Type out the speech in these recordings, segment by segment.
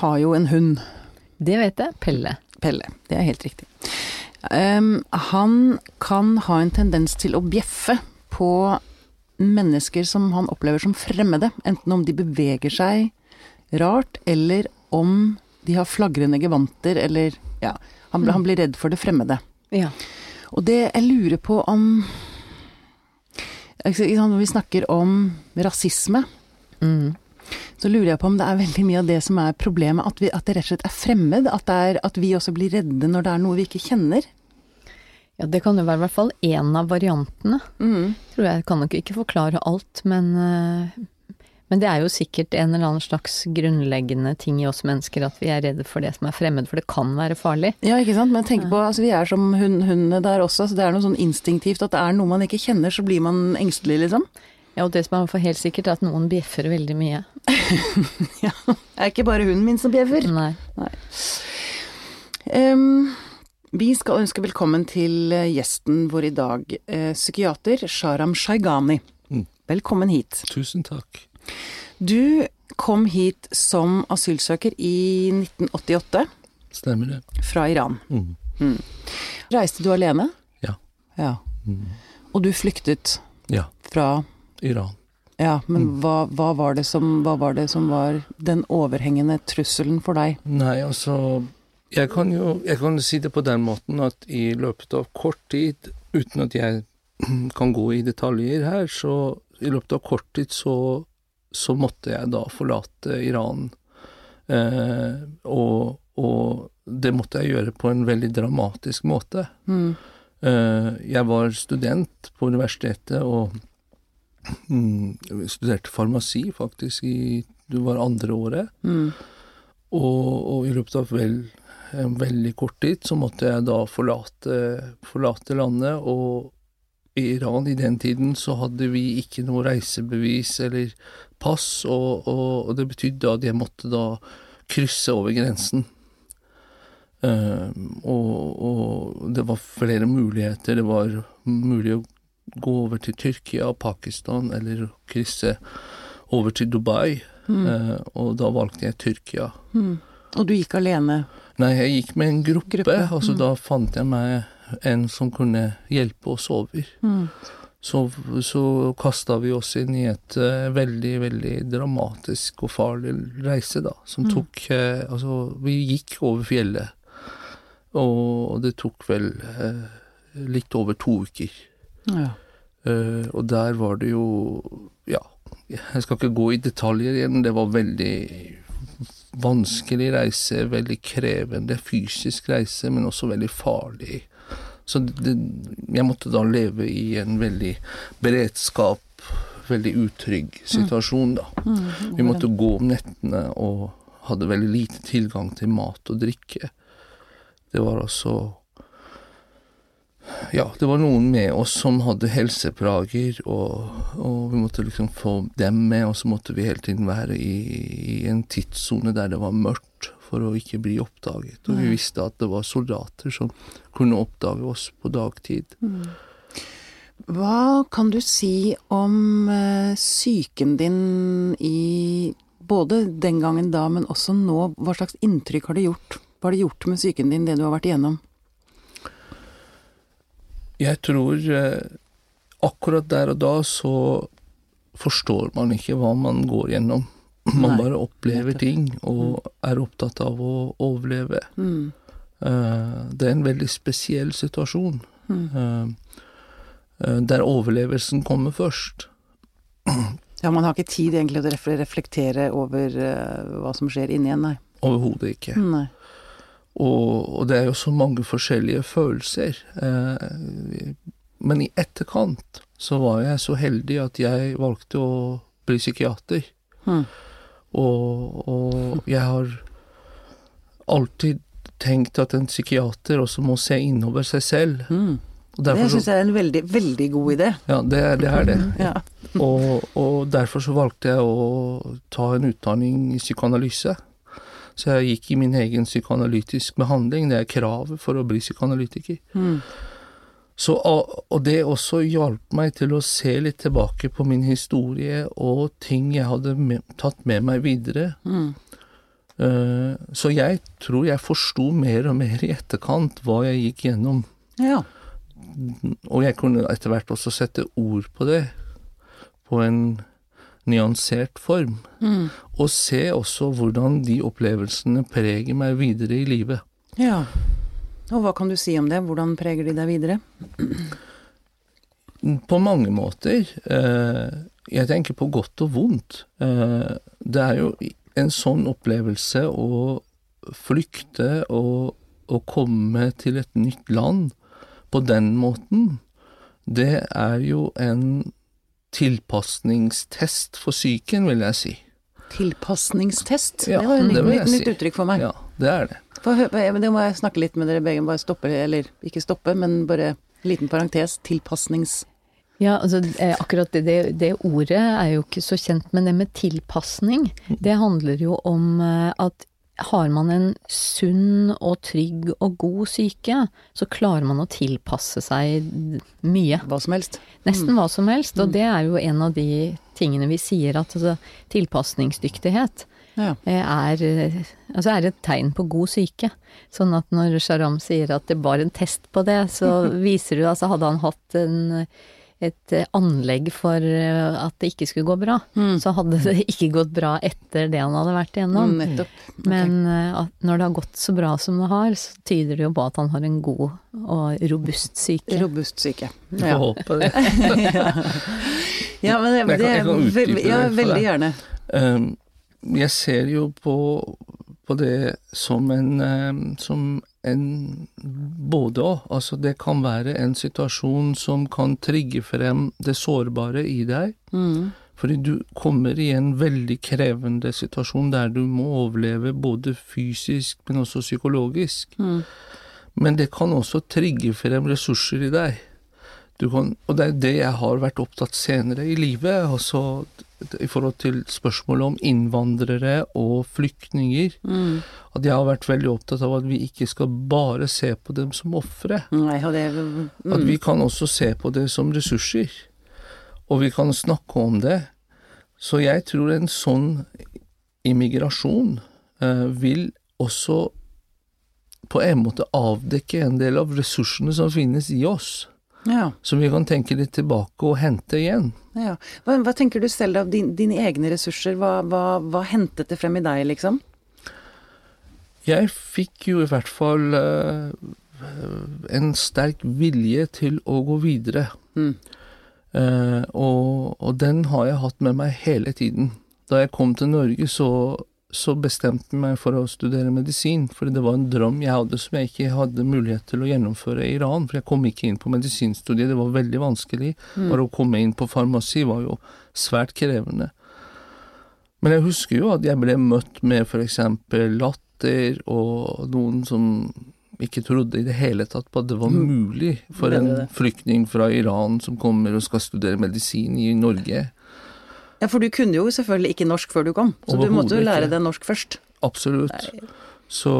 har jo en hund. Det vet jeg. Pelle. Pelle, det er helt riktig. Um, han kan ha en tendens til å bjeffe på mennesker som han opplever som fremmede, enten om de beveger seg rart, eller om de har flagrende gevanter, eller ja, han, han blir redd for det fremmede. Ja. Og det jeg lurer på om Når vi snakker om rasisme, Mm. Så lurer jeg på om det er veldig mye av det som er problemet, at, vi, at det rett og slett er fremmed. At, det er, at vi også blir redde når det er noe vi ikke kjenner. ja, det kan jo være i hvert fall én av variantene. Tror jeg kan nok ikke forklare alt, men eh, men det er jo sikkert en eller annen slags grunnleggende ting i oss mennesker at vi er redde for det som er fremmed, for det kan være farlig. Ja, ikke sant. Men tenk på, altså vi er som hund, hundene der også, så det er noe sånn instinktivt at det er noe man ikke kjenner, så blir man engstelig, liksom. Ja, og det som er helt sikkert, er at noen bjeffer veldig mye. Ja. Det er ikke bare hunden min som bjeffer. Nei. Ehm, vi skal ønske velkommen til eh, gjesten vår i dag, eh, psykiater Sharam Shaigani. Mm. Velkommen hit. Tusen takk. Du kom hit som asylsøker i 1988 Stemmer det. fra Iran. Mm. Reiste du alene? Ja. Ja. Mm. Og du flyktet Ja. fra Iran. Ja, men Mm. hva, hva, var det som, hva var det som var den overhengende trusselen for deg? Nei, altså jeg kan jo jeg kan si det på den måten at i løpet av kort tid, uten at jeg kan gå i detaljer her, så i løpet av kort tid så, så måtte jeg da forlate Iran. Eh, og, og det måtte jeg gjøre på en veldig dramatisk måte. Mm. Eh, jeg var student på universitetet og mm, studerte farmasi faktisk i det var andre året. Mm. Og, og i løpet av vel, en veldig kort tid så måtte jeg da forlate, forlate landet. Og i Iran i den tiden så hadde vi ikke noe reisebevis eller pass, og, og, og det betydde at jeg måtte da krysse over grensen. Um, og, og det var flere muligheter. Det var mulig å gå over til Tyrkia, Pakistan, eller krysse over til Dubai. Eh, og da valgte jeg Tyrkia. Mm. Og du gikk alene? Nei, jeg gikk med en gruppe, Gruppe, og så mm. da fant jeg meg en som kunne hjelpe oss over. Mm. Så, så kasta vi oss inn i et uh, veldig, veldig dramatisk og farlig reise, da, som Mm. tok uh, Altså, vi gikk over fjellet, og det tok vel uh, litt over to uker. Ja. Eh, og der var det jo Ja, jeg skal ikke gå i detaljer igjen, det var veldig vanskelig reise, veldig krevende fysisk reise, men også veldig farlig. Så det, jeg måtte da leve i en veldig beredskap, veldig utrygg situasjon, da. Mm. Vi måtte gå om nettene og hadde veldig lite tilgang til mat og drikke. Det var altså Ja, det var noen med oss som hadde helseplager, og, og vi måtte liksom få dem med, og så måtte vi hele tiden være i, i en tidssone der det var mørkt, for å ikke bli oppdaget. Og vi visste at det var soldater som kunne oppdage oss på dagtid. Hva kan du si om eh, psyken din i både den gangen da, men også nå? Hva slags inntrykk har det gjort? Hva har det gjort med psyken din, det du har vært igjennom? Jeg tror eh, akkurat der og da så forstår man ikke hva man går gjennom. Man Nei, bare opplever ting og er opptatt av å overleve. Mm. Eh, det er en veldig spesiell situasjon. Mm. Eh, der overlevelsen kommer først. Ja, man har ikke tid egentlig til å reflektere over hva som skjer inni en, nei. Overhodet ikke. Nei. Og, og det er jo så mange forskjellige følelser. Eh, men i etterkant så var jeg så heldig at jeg valgte å bli psykiater. Mm. Og, og jeg har alltid tenkt at en psykiater også må se innover seg selv. Mm. Det syns jeg er en veldig, veldig god idé. Ja, det, det er det. Ja. Og, og derfor så valgte jeg å ta en utdanning i psykoanalyse. Så jeg gikk i min egen psykoanalytisk behandling. Det er kravet for å bli psykoanalytiker. Mm. Så, og det også hjalp meg til å se litt tilbake på min historie og ting jeg hadde med, tatt med meg videre. Mm. Eh, så jeg tror jeg forsto mer og mer i etterkant hva jeg gikk gjennom. ja. Og jeg kunne etter hvert også sette ord på det, på en nyansert form. Mm. Og se også hvordan de opplevelsene preger meg videre i livet. ja. Og hva kan du si om det? Hvordan preger de deg videre? På mange måter. Eh, jeg tenker på godt og vondt. Eh, det er jo en sånn opplevelse å flykte og å komme til et nytt land på den måten. Det er jo en tilpasningstest for psyken, vil jeg si. Tilpasningstest? Ja, det var et nytt, nytt, si. nytt uttrykk for meg. Ja, det er det. For, men det må jeg snakke litt med dere begge, bare stoppe, eller ikke stoppe, men bare liten parentes. Tilpasnings... Ja, altså eh, akkurat det, det, det ordet er jo ikke så kjent, men det med tilpasning, det handler jo om eh, at har man en sunn og trygg og god syke, så klarer man å tilpasse seg mye. Hva som helst. Nesten hva som helst, og det er jo en av de tingene vi sier at altså, tilpasningsdyktighet Ja. eh, er, altså er et tegn på god syke. Sånn at når Sharam sier at det var en test på det, så viser du altså hadde han hatt en, et eh, anlegg for eh, at det ikke skulle gå bra, så hadde det ikke gått bra etter det han hadde vært igjennom. Mm, okay. Men eh, at når det har gått så bra som det har, så tyder det jo på at han har en god og robust syke. Robust syke. Ja. får håpe det. ja, men det, jeg kan- jeg kan det ja, veldig gjerne. Um, jeg ser jo på, på det som en, um, som en både og. Altså det kan være en situasjon som kan trigge frem det sårbare i deg. Mm. Fordi du kommer i en veldig krevende situasjon der du må overleve både fysisk, men også psykologisk. Mm. Men det kan også trigge frem ressurser i deg. Du kan, og det er det jeg har vært opptatt senere i livet, altså i forhold til spørsmålet om innvandrere og flyktninger. Mm. At jeg har vært veldig opptatt av at vi ikke skal bare se på dem som ofre. Mm. At vi kan også se på det som ressurser. Og vi kan snakke om det. Så jeg tror en sånn immigrasjon eh, vil også på en måte avdekke en del av ressursene som finnes i oss. Ja. Som vi kan tenke litt tilbake og hente igjen. ja. Hva, hva tenker du selv av din, dine egne ressurser? Hva, hva, hva hentet det frem i deg, liksom? Jeg fikk jo i hvert fall uh, en sterk vilje til å gå videre. Mm. Uh, og, og den har jeg hatt med meg hele tiden. Da jeg kom til Norge, så, så bestemte jeg meg for å studere medisin, for det var en drøm jeg hadde som jeg ikke hadde mulighet til å gjennomføre i Iran. For jeg kom ikke inn på medisinstudiet, det var veldig vanskelig. Bare å komme inn på farmasi var jo svært krevende. Men jeg husker jo at jeg ble møtt med eksempel latter og noen som ikke trodde i det hele tatt på at det var mulig for en flyktning fra Iran som kommer og skal studere medisin i Norge. Ja, for du kunne jo selvfølgelig ikke norsk før du kom, så du måtte jo lære deg norsk først. Absolutt. Så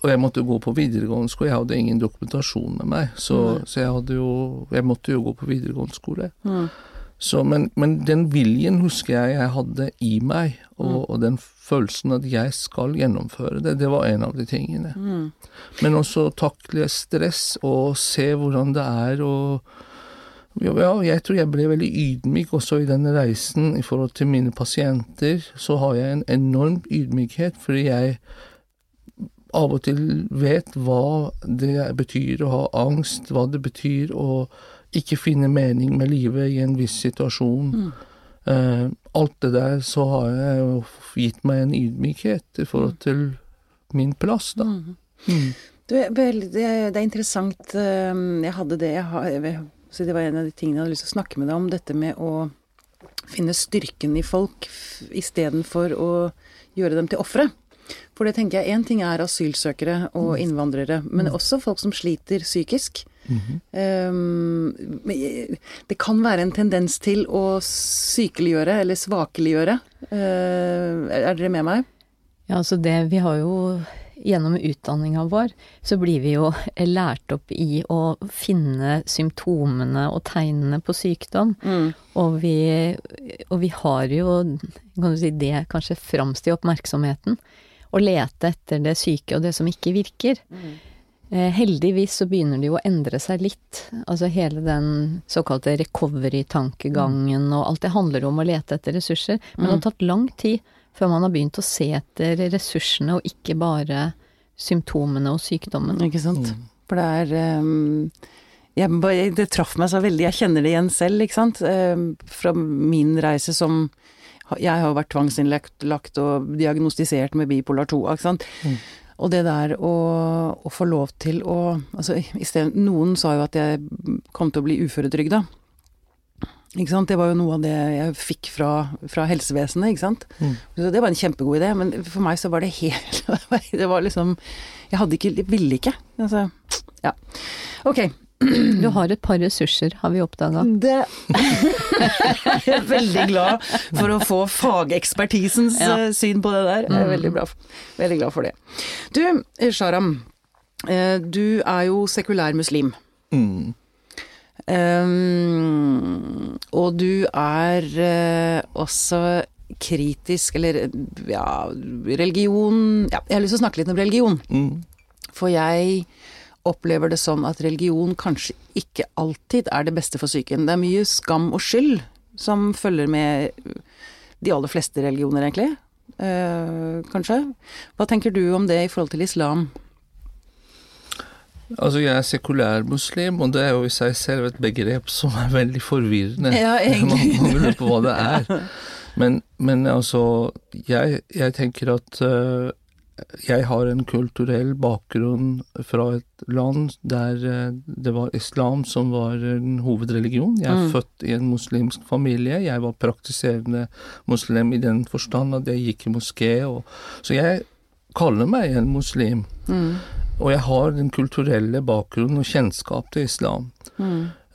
Og jeg måtte jo gå på videregående skole. Jeg hadde ingen dokumentasjon med meg, så, så jeg hadde jo Jeg måtte jo gå på videregående skole. Mm. Så, men, men den viljen husker jeg jeg hadde i meg, og, og den følelsen at jeg skal gjennomføre det, det var en av de tingene. Men også takle stress og se hvordan det er og ja, jeg tror jeg ble veldig ydmyk også i denne reisen i forhold til mine pasienter. Så har jeg en enorm ydmykhet, fordi jeg av og til vet hva det betyr å ha angst, hva det betyr å ikke finne mening med livet i en viss situasjon. Eh, alt det der så har jeg jo gitt meg en ydmykhet i forhold til min plass, da. Mm. Du, vel, det, det er interessant. eh, Jeg hadde det jeg har, si Det var en av de tingene jeg hadde lyst til å snakke med deg om. Dette med å finne styrken i folk istedenfor å gjøre dem til ofre. For det tenker jeg, én ting er asylsøkere og innvandrere, men også folk som sliter psykisk. Um, det kan være en tendens til å sykeliggjøre eller svakeliggjøre. Uh, er dere med meg? Ja, altså det Vi har jo Gjennom utdanninga vår så blir vi jo lært opp i å finne symptomene og tegnene på sykdom. Og, vi, og vi har jo, kan du si, det kanskje framst i oppmerksomheten. Å lete etter det syke og det som ikke virker. Mm. heldigvis så begynner det jo å endre seg litt. Altså hele den såkalte recovery-tankegangen og alt det handler om å lete etter ressurser. Men det har tatt lang tid før man har begynt å se etter ressursene og ikke bare symptomene og sykdommen. Ikke sant? For det er um, jeg, Det traff meg så veldig, jeg kjenner det igjen selv, ikke sant. Um, fra min reise som Jeg har vært tvangsinnlagt og diagnostisert med bipolar 2, ikke sant. Og det der å, å få lov til å Altså, i sted, noen sa jo at jeg kom til å bli uføretrygda. Sant? Det var jo noe av det jeg fikk fra, fra helsevesenet, ikke sant. Så det var en kjempegod idé, men for meg så var det helt Det var liksom Jeg hadde ikke Jeg ville ikke. Altså, ja. Ok. Du har et par ressurser, har vi oppdaga. Det Jeg er veldig glad for å få fagekspertisens Ja. eh, syn på det der. Jeg er veldig, bra, veldig glad for det. Du, eh, Sharam. eh, Du er jo sekulær muslim. Mm. Um, og du er uh, også kritisk, eller ja, religion Ja, jeg har lyst til å snakke litt om religion. Mm. For jeg opplever det sånn at religion kanskje ikke alltid er det beste for psyken. Det er mye skam og skyld som følger med de aller fleste religioner, egentlig. Eh, kanskje. Hva tenker du om det i forhold til islam? Altså, jeg er sekulær muslim, og det er jo i seg selv et begrep som er veldig forvirrende. Ja, egentlig. Man lurer på hva det er. Men, men altså, jeg, jeg tenker at uh, jeg har en kulturell bakgrunn fra et land der eh, det var islam som var en hovedreligion. Jeg er født i en muslimsk familie. Jeg var praktiserende muslim i den forstand at jeg gikk i moské. Og, så jeg kaller meg en muslim. Og jeg har den kulturelle bakgrunnen og kjennskap til islam.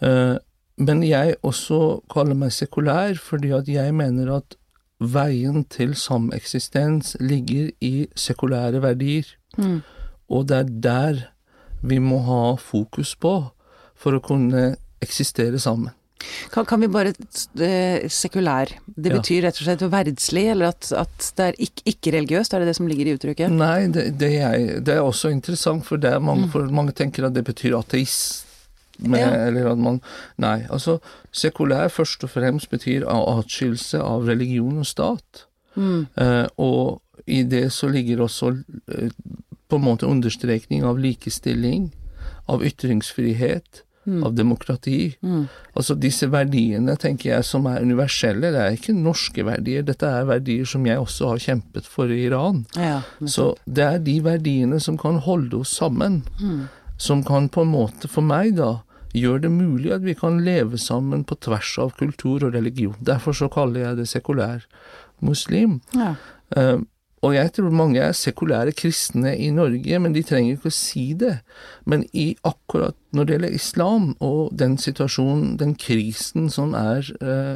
Eh, men jeg også kaller meg sekulær fordi at jeg mener at veien til sameksistens ligger i sekulære verdier. Og det er der vi må ha fokus på for å kunne eksistere sammen. Kan, kan vi bare det, Sekulær. Det Ja. betyr rett og slett verdslig, eller at, at det er ikke- ikke-religiøst? er det det som ligger i uttrykket? Nei, det, det, er, det er også interessant, for, mange, for mange tenker at det betyr ateist. Med, Ja. Eller at man Nei, altså sekulær først og fremst betyr atskillelse av religion og stat. Eh, og i det så ligger også eh, på en måte understrekning av likestilling, av ytringsfrihet, av demokrati. Altså disse verdiene, tenker jeg, som er universelle, det er ikke norske verdier. Dette er verdier som jeg også har kjempet for i Iran. Ja. Så det er de verdiene som kan holde oss sammen, som kan på en måte, for meg da, gjøre det mulig at vi kan leve sammen på tvers av kultur og religion. Derfor så kaller jeg det sekulær muslim. ja. Eh, og jeg tror mange er sekulære kristne i Norge, men de trenger ikke å si det. Men i akkurat når det gjelder islam og den situasjonen, den krisen som er eh,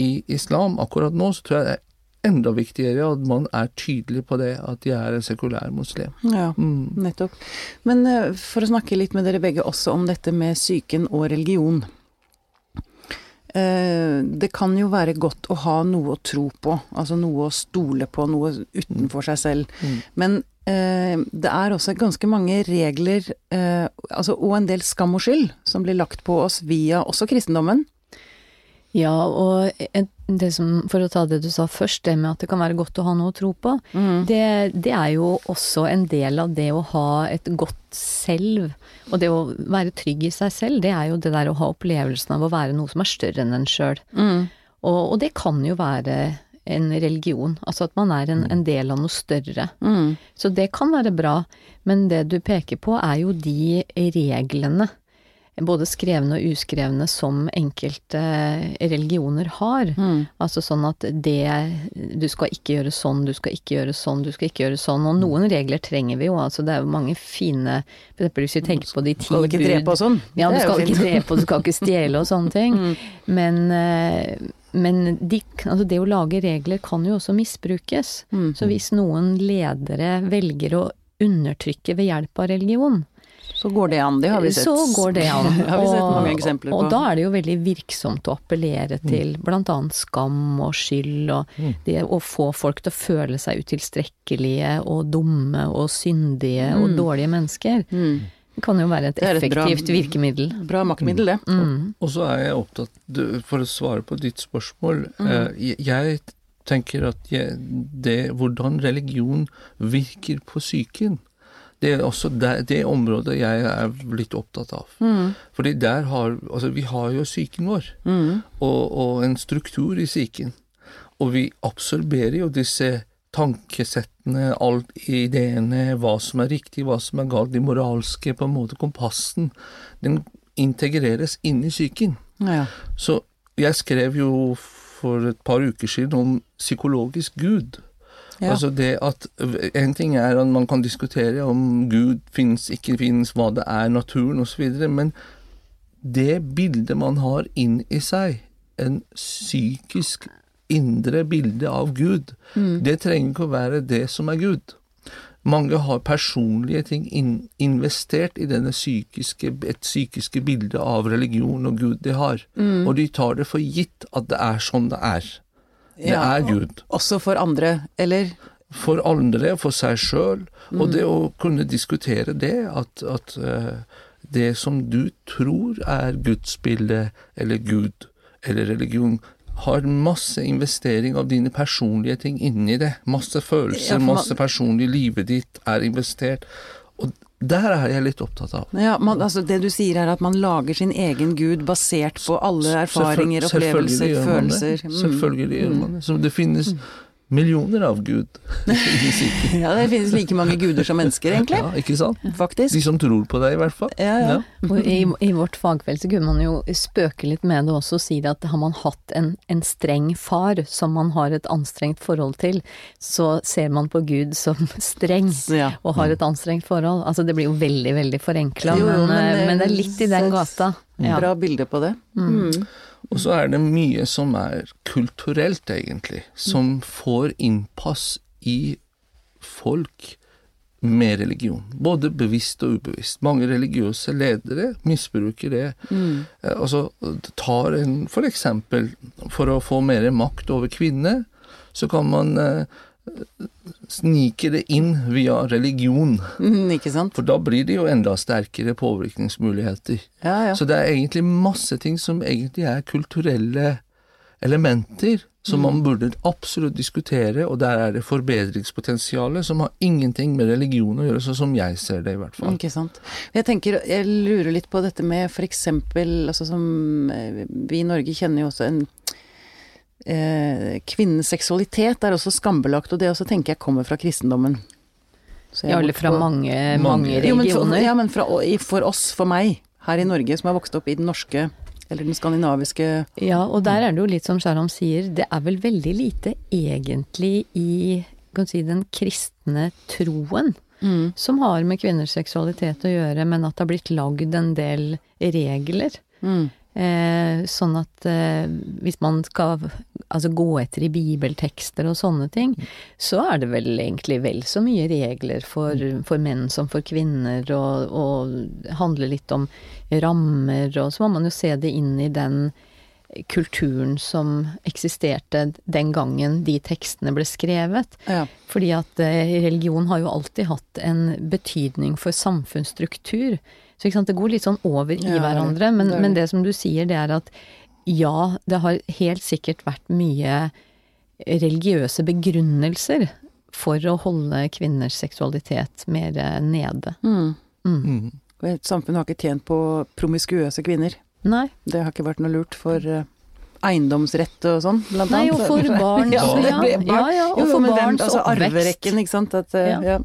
i islam akkurat nå, så tror jeg det er enda viktigere at man er tydelig på det, at de er en sekulær muslim. Ja, nettopp. Men eh, for å snakke litt med dere begge også om dette med psyken og religion. Eh, Det kan jo være godt å ha noe å tro på, altså noe å stole på, noe utenfor seg selv. Men eh, det er også ganske mange regler, eh, altså, og en del skam og skyld, som blir lagt på oss via også kristendommen. Ja, og en- som, for å ta det du sa først, det med at det kan være godt å ha noe å tro på, det, det er jo også en del av det å ha et godt selv. Og det å være trygg i seg selv, det er jo det der å ha opplevelsen av å være noe som er større enn en sjøl. Og, og det kan jo være en religion, altså at man er en, en del av noe større. Så det kan være bra, men det du peker på er jo de reglene både skrevne og uskrevne, som enkelte religioner har. Mm. Altså sånn at det Du skal ikke gjøre sånn, du skal ikke gjøre sånn, du skal ikke gjøre sånn. Og noen regler trenger vi jo. Altså det er jo mange fine For eksempel hvis vi tenker på de ti bud Skal ikke drepe og sånn. Ja, du skal ikke drepe, og du skal ikke stjele og sånne ting. Men, eh, men de, altså det å lage regler kan jo også misbrukes. Mm. Så hvis noen ledere velger å undertrykke ved hjelp av religion, Så går det an, det har vi sett. så går det an. har vi sett mange eksempler på. Og da er det jo veldig virksomt å appellere til blant annet skam og skyld, og det å få folk til å føle seg utilstrekkelige og dumme og syndige og dårlige mennesker. Mm. Det kan jo være et Det er et bra- effektivt virkemiddel. Bra maktmiddel, det. Mm. Og så er jeg opptatt, for å svare på ditt spørsmål eh, jeg- Jeg tenker at jeg, det, hvordan religion virker på psyken, det er også det, det området jeg er litt opptatt av. Fordi der har Altså, vi har jo psyken vår, Mm. og, og en struktur i psyken. Og vi absorberer jo disse tankesettene, alt ideene, hva som er riktig, hva som er galt, de moralske, på en måte kompassen. Den integreres inn i psyken. Ja. Så jeg skrev jo for et par uker siden om psykologisk Gud. Ja. Altså det at En ting er at man kan diskutere om Gud finnes, ikke finnes, hva det er, naturen osv., men det bildet man har inn i seg, en psykisk indre bilde av Gud, det trenger ikke å være det som er Gud. Mange har personlige ting investert i denne psykiske, et psykiske bildet av religion og Gud de har, og de tar det for gitt at det er sånn det er. Det er Gud. Også for andre, eller? For andre, for seg sjøl, og det å kunne diskutere det, at, at eh, det som du tror er gudsbildet, eller Gud, eller religion, har masse investering av dine personlige ting inni det. Masse følelser, masse personlig Livet ditt er investert. Der er jeg litt opptatt av. Ja, man, altså det du sier er at man lager sin egen gud basert på alle erfaringer, opplevelser, opplevelser, selvfølgelig gjør man det. følelser. Mm. Selvfølgelig gjør man det. Så det finnes millioner av Gud. Ja, det finnes like mange guder som mennesker, egentlig. Ja, ikke sant? Faktisk. De som tror på deg, i hvert fall. Ja, ja. Og i, I vårt fagfelt så kunne man jo spøke litt med det også og si det at har man hatt en, en streng far som man har et anstrengt forhold til, så ser man på Gud som streng Ja. og har et anstrengt forhold. Altså det blir jo veldig, veldig forenkla, men, men, eh, men det er litt i den gata. Ja. Bra bilde på det. Mm. Og så er det mye som er kulturelt, egentlig, som får innpass i folk med religion. Både bevisst og ubevisst. Mange religiøse ledere misbruker det. Mm. Eh, Altså tar en For eksempel, for å få mer makt over kvinner, så kan man eh, snike det inn via religion. Mm, ikke sant? For da blir det jo enda sterkere påvirkningsmuligheter. Ja, ja. Så det er egentlig masse ting som egentlig er kulturelle elementer som man burde absolutt diskutere, og der er det forbedringspotensialet som har ingenting med religion å gjøre, sånn som jeg ser det i hvert fall. Ikke sant. Jeg tenker, jeg lurer litt på dette med eksempel, altså som eh, Vi i Norge kjenner jo også en eh, Kvinnens seksualitet er også skambelagt, og det også tenker jeg kommer fra kristendommen. Så jeg Ja, er eller fra på- mange, Mange. mange Jo, men for, ja, men fra, for oss, for meg, her i Norge, som har vokst opp i den norske, eller den skandinaviske Ja, og der er det jo litt som Sharam sier, det er vel veldig lite egentlig i kan si, den kristne troen Mm. som har med kvinners seksualitet å gjøre, men at det har blitt lagd en del regler. Mm. Eh, sånn at eh, hvis man skal altså, gå etter i bibeltekster og sånne ting, så er det vel egentlig vel så mye regler for, for menn som for kvinner, og, og handler litt om rammer, og så må man jo se det inn i den kulturen som eksisterte den gangen de tekstene ble skrevet. Ja. Fordi at eh, religion har jo alltid hatt en betydning for samfunnsstruktur. Så ikke sant, det går litt sånn over i Ja, er hverandre. Men, Det men det som du sier, det er at ja, det har helt sikkert vært mye religiøse begrunnelser for å holde kvinners seksualitet mer eh, nede. Mm. Mm. Et samfunn har ikke tjent på promiskuøse kvinner. Nei. Det har ikke vært noe lurt for eh, eiendomsrett og sånn, blant Nei, annet. og for barn ja, ja. Ja, ja, og Jo, jo, for hvem- barns altså, oppvekst. Arverekken, ikke sant. At, eh, Ja.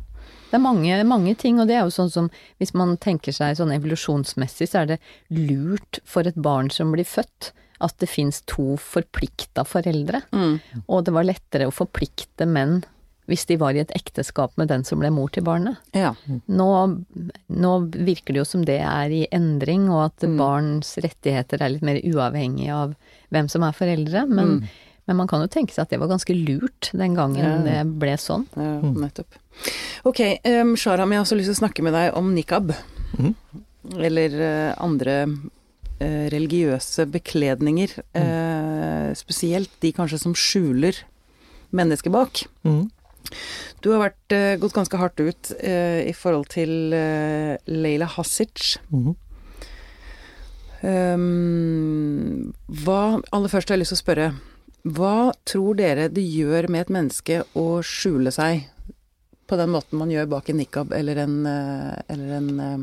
Det er mange, mange ting, og det er jo sånn som hvis man tenker seg sånn evolusjonsmessig, så er det lurt for et barn som blir født, at det fins to forplikta foreldre. Og det var lettere å forplikte menn hvis de var i et ekteskap med den som ble mor til barnet. Ja. Nå, nå virker det jo som det er i endring, og at barns rettigheter er litt mer uavhengig av hvem som er foreldre. Men, men man kan jo tenke seg at det var ganske lurt den gangen det ble sånn. Ja, nettopp. Ok, um, Sharam, jeg har også lyst til å snakke med deg om nikab. Eller uh, andre uh, religiøse bekledninger. eh, spesielt de kanskje som skjuler mennesket bak. Mm. Du har vært, gått ganske hardt ut i forhold til Leila Hasic. Mm. Um, hva, aller først har jeg lyst til å spørre, hva tror dere det gjør med et menneske å skjule seg på den måten man gjør bak en nikab eller en, eh, eller en eh,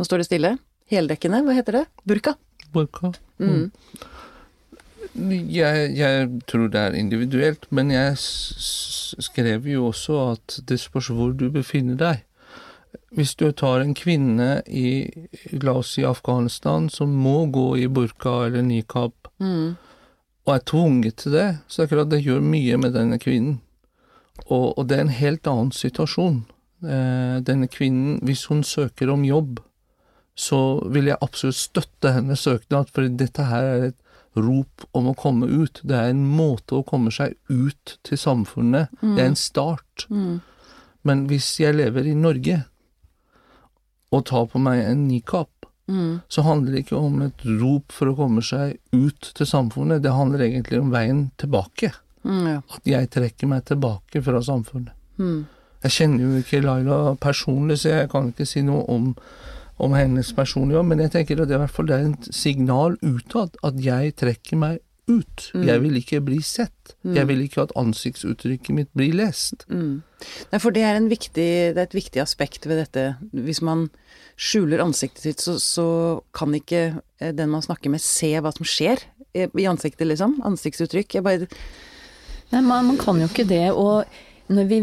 Nå står det stille. Heldekkende, hva heter det? Burka. Burka. Mm. Jeg, jeg tror det er individuelt, men jeg skrev jo også at det spørs hvor du befinner deg. Hvis du tar en kvinne i, la oss si Afghanistan, som må gå i burka eller nikab, Mm. Og er tvunget til det, så er det klart det gjør mye med denne kvinnen. Og, og det er en helt annen situasjon. Eh, denne kvinnen, hvis hun søker om jobb, så vil jeg absolutt støtte hennes søknad, for dette her er et rop om å komme ut. Det er en måte å komme seg ut til samfunnet. Det er en start. Mm. Men hvis jeg lever i Norge og tar på meg en nikab, Mm. så handler det ikke om et rop for å komme seg ut til samfunnet. Det handler egentlig om veien tilbake. Mm, ja. At jeg trekker meg tilbake fra samfunnet. Mm. Jeg kjenner jo ikke Laila personlig, så jeg kan ikke si noe om, om hennes personlige men jeg tenker at det, i hvert fall er et signal utad at jeg trekker meg ut. Jeg vil ikke bli sett. Jeg vil ikke at ansiktsuttrykket mitt blir lest. Mm. Nei, for det er, en viktig, det er et viktig aspekt ved dette. Hvis man skjuler ansiktet sitt, så, så kan ikke eh, den man snakker med, se hva som skjer i ansiktet, liksom. Ansiktsuttrykk. Jeg bare Nei, man, man kan jo ikke det. Og når vi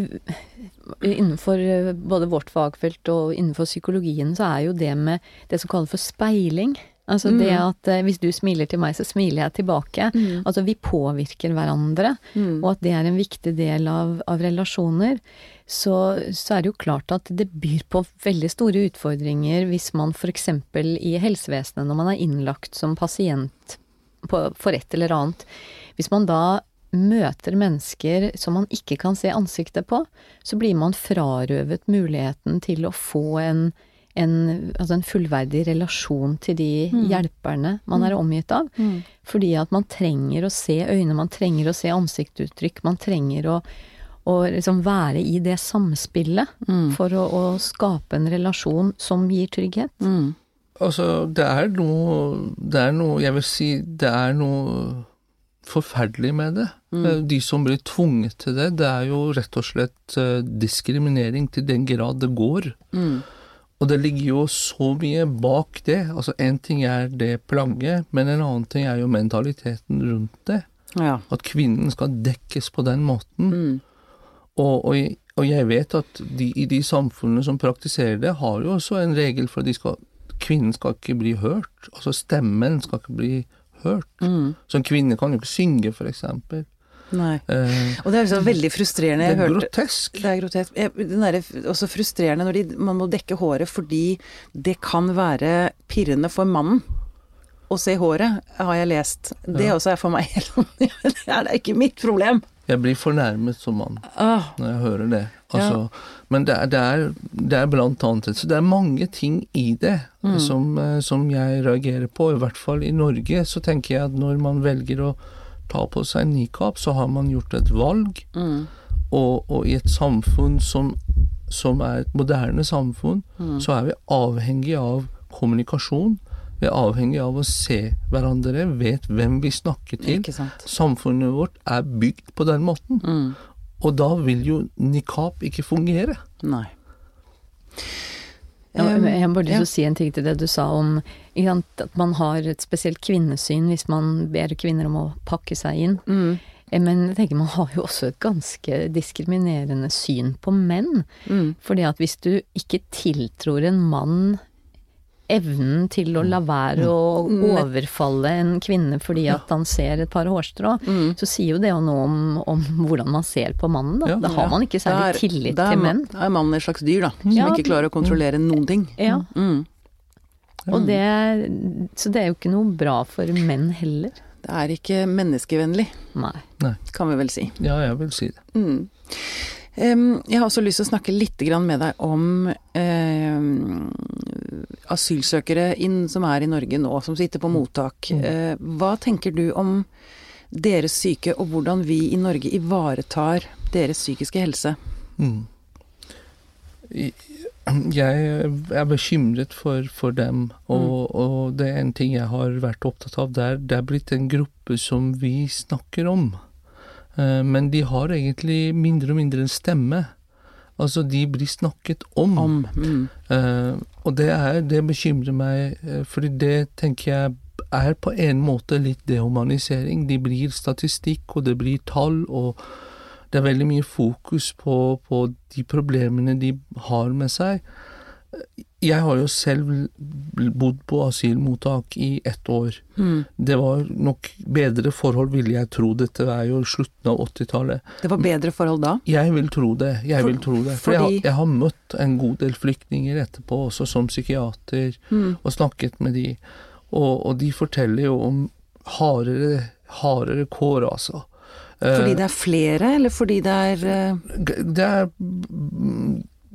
Innenfor eh, både vårt fagfelt og innenfor psykologien, så er jo det med det som kalles for speiling. Altså det at eh, hvis du smiler til meg, så smiler jeg tilbake. Altså vi påvirker hverandre, og at det er en viktig del av, av relasjoner. Så, så er det jo klart at det byr på veldig store utfordringer hvis man f.eks. i helsevesenet, når man er innlagt som pasient på, for et eller annet, hvis man da møter mennesker som man ikke kan se ansiktet på, så blir man frarøvet muligheten til å få en, en, altså en fullverdig relasjon til de hjelperne man er omgitt av. Fordi at man trenger å se øyne, man trenger å se ansiktsuttrykk, man trenger å, å liksom være i det samspillet for å, å skape en relasjon som gir trygghet. mm. Altså, det er noe Det er noe Jeg vil si det er noe forferdelig med det. Mm. De som blir tvunget til det, det er jo rett og slett eh, diskriminering til den grad det går. Mm. Og det ligger jo så mye bak det. Altså, én ting er det plagget, men en annen ting er jo mentaliteten rundt det. Ja. At kvinnen skal dekkes på den måten. Mm. Og, og, jeg- og jeg vet at de, i de samfunnene som praktiserer det, har jo også en regel for at de skal, kvinnen skal ikke bli hørt. Altså stemmen skal ikke bli hørt. Mm. Så en kvinne kan jo ikke synge, for eksempel. Nei. Uh, Og det er liksom veldig frustrerende. det er hørte grotesk. Det er grotesk. Den er også frustrerende når de, man må dekke håret fordi det kan være pirrende for mannen å se håret, har jeg lest. Det også er for meg helt Det er ikke mitt problem. Jeg blir fornærmet som mann ah. når jeg hører det. Altså, Men det er, det, er, det er blant annet Så det er mange ting i det som, eh, som jeg reagerer på. I hvert fall i Norge så tenker jeg at når man velger å ta på seg nikab, så har man gjort et valg. Og, og i et samfunn som, som er et moderne samfunn, så er vi avhengig av kommunikasjon. Vi er avhengig av å se hverandre, vet hvem vi snakker til. Samfunnet vårt er bygd på den måten. Mm. Og da vil jo nikab ikke fungere. Nei. Um, jeg har bare lyst ja. til å si en ting til det du sa om at man har et spesielt kvinnesyn hvis man ber kvinner om å pakke seg inn. Mm. Eh, Men jeg tenker man har jo også et ganske diskriminerende syn på menn. Mm. Fordi at hvis du ikke tiltror en mann evnen til å la være å Mm. overfalle en kvinne fordi at han ser et par hårstrå, Mm. så sier jo det jo noe om, om hvordan man ser på mannen, da. Ja. Da har man ikke særlig tillit er til menn. Da er mannen et slags dyr, da. Som Ja. ikke klarer å kontrollere noen ting. Ja, Mm. Og det Så det er jo ikke noe bra for menn heller. Det er ikke menneskevennlig, Nei. kan vi vel si. Ja, jeg vil si det. Mm. Jeg har også lyst til å snakke litt med deg om em, asylsøkere inn, som er i Norge nå, som sitter på mottak. Eh, hva tenker du om deres syke, og hvordan vi i Norge ivaretar deres psykiske helse? Mm. Jeg er bekymret for, for dem, og, og det er en ting jeg har vært opptatt av. Det er, det er blitt en gruppe som vi snakker om, Eh, men de har egentlig mindre og mindre en stemme. Altså, de blir snakket om. Om mm. Eh, og det, er, det bekymrer meg, uh, fordi det tenker jeg er på en måte litt dehumanisering. De blir statistikk, og det blir tall, og det er veldig mye fokus på, på de problemene de har med seg. Jeg har jo selv bodd på asylmottak i ett år. Mm. Det var nok bedre forhold, ville jeg tro. Dette er jo slutten av 80-tallet. Det var bedre forhold da? Jeg vil tro det. Jeg For- vil tro det. For jeg, har, jeg har møtt en god del flyktninger etterpå, også som psykiater, Mm. og snakket med de. Og, og de forteller jo om hardere, hardere kår, altså. Fordi Eh, det er flere, eller fordi det er eh, det er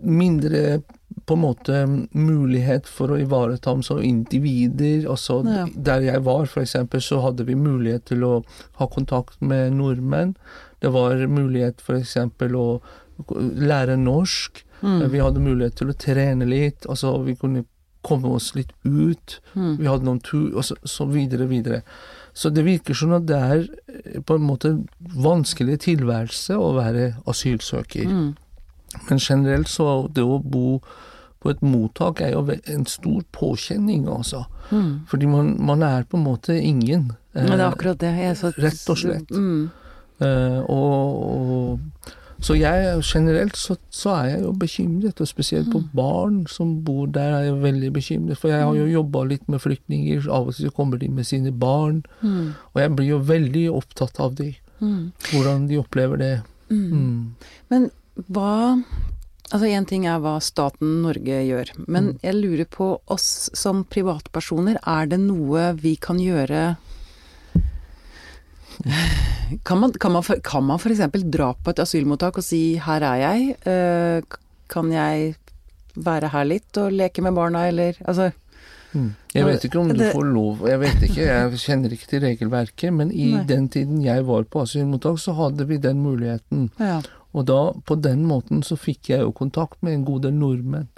mindre på en måte mulighet for å ivareta dem som individer. Altså, Ja. Der jeg var, eksempel, så hadde vi mulighet til å ha kontakt med nordmenn. Det var mulighet eksempel å lære norsk. mm, Vi hadde mulighet til å trene litt. Altså, vi kunne komme oss litt ut. mm. Vi hadde noen tur, og så, så videre, videre. Så det virker som at det er eh, på en måte vanskelig tilværelse å være asylsøker. Mm. Men generelt så det å bo på et mottak er jo en stor påkjenning, altså. Mm. Fordi man, man er på en måte ingen. Ja, det er Eh, akkurat det. Så, Rett og slett. Mm. eh, og, og Så jeg generelt så, så er jeg jo bekymret, og spesielt på barn som bor der er jeg veldig bekymret. For jeg har jo jobba litt med flyktninger, av og til kommer de med sine barn. Mm. Og jeg blir jo veldig opptatt av de, Mm. hvordan de opplever det. Mm. Mm. Men hva Altså én ting er hva staten Norge gjør, men jeg lurer på oss som privatpersoner. Er det noe vi kan gjøre Kan man, kan man, kan man f.eks. dra på et asylmottak og si 'her er jeg', eh, kan jeg være her litt og leke med barna, eller altså Mm. Jeg vet ikke om du får lov, jeg vet ikke, jeg kjenner ikke til regelverket, men i Nei. den tiden jeg var på asylmottak, så hadde vi den muligheten. Ja. Og da, på den måten, så fikk jeg jo kontakt med en god del nordmenn.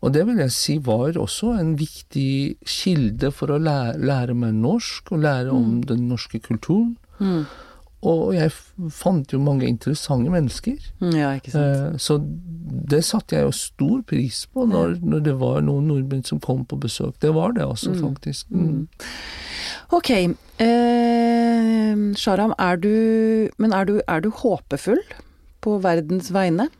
Og det vil jeg si var også en viktig kilde for å lære, lære meg norsk, og lære om den norske kulturen. Mm. Og jeg fant jo mange interessante mennesker. Mm, ja, ikke sant. Eh, Så det satte jeg jo stor pris på når, når det var noen nordmenn som kom på besøk. Det var det altså, faktisk. Mm. Ok. Eh, Sharam, er du Men er du, er du håpefull på verdens vegne?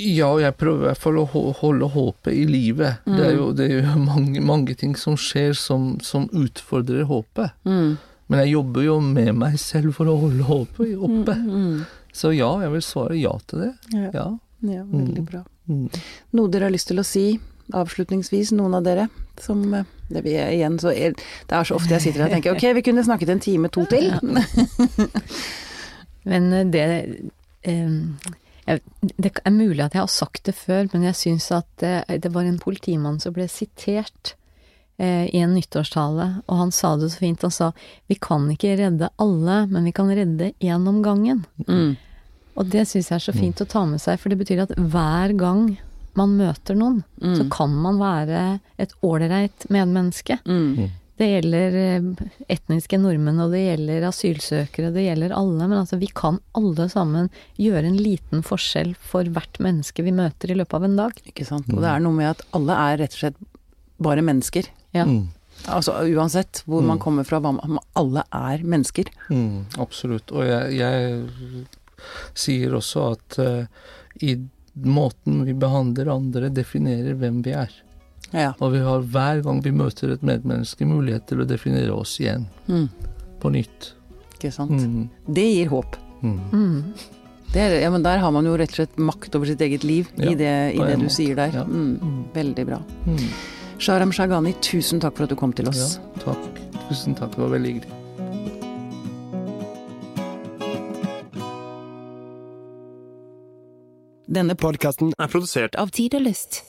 Ja, jeg prøver i hvert fall å holde håpet i live. Det er jo, det er jo mange, mange ting som skjer som, som utfordrer håpet. Mm. Men jeg jobber jo med meg selv for å holde håpet oppe. Mm. Så ja, jeg vil svare ja til det. Ja. Ja. ja, veldig bra. Mm. Noe dere har lyst til å si avslutningsvis, noen av dere? Som eh, det, vi er igjen, så er, det er så ofte jeg sitter her og tenker ok, vi kunne snakket en time, to til. Men eh, det eh, Det er mulig at jeg har sagt det før, men jeg syns at det, det var en politimann som ble sitert eh, i en nyttårstale, og han sa det så fint. Han sa vi kan ikke redde alle, men vi kan redde én om gangen. Mm. Og det syns jeg er så fint å ta med seg, for det betyr at hver gang man møter noen, så kan man være et ålreit medmenneske. Mm. Det gjelder eh, etniske nordmenn, og det gjelder asylsøkere, det gjelder alle. Men altså, vi kan alle sammen gjøre en liten forskjell for hvert menneske vi møter i løpet av en dag. Ikke sant. Og det er noe med at alle er rett og slett bare mennesker. Ja. Mm. Altså uansett hvor man kommer fra, hva man Alle er mennesker. Mm, absolutt. Og jeg, jeg sier også at uh, i måten vi behandler andre, definerer hvem vi er. Ja. Og vi har hver gang vi møter et medmenneske, mulighet til å definere oss igjen. Mm. På nytt. Ikke sant. Mm. Det gir håp. Mm. Mm. Det er, ja, men der har man jo rett og slett makt over sitt eget liv Ja, i det, i det du måte. sier der. Ja. Mm. Mm. Veldig bra. Sharam Shagani, tusen takk for at du kom til Ja, oss. takk. Tusen takk, det var veldig hyggelig. Denne podkasten er produsert av Tid og Lyst.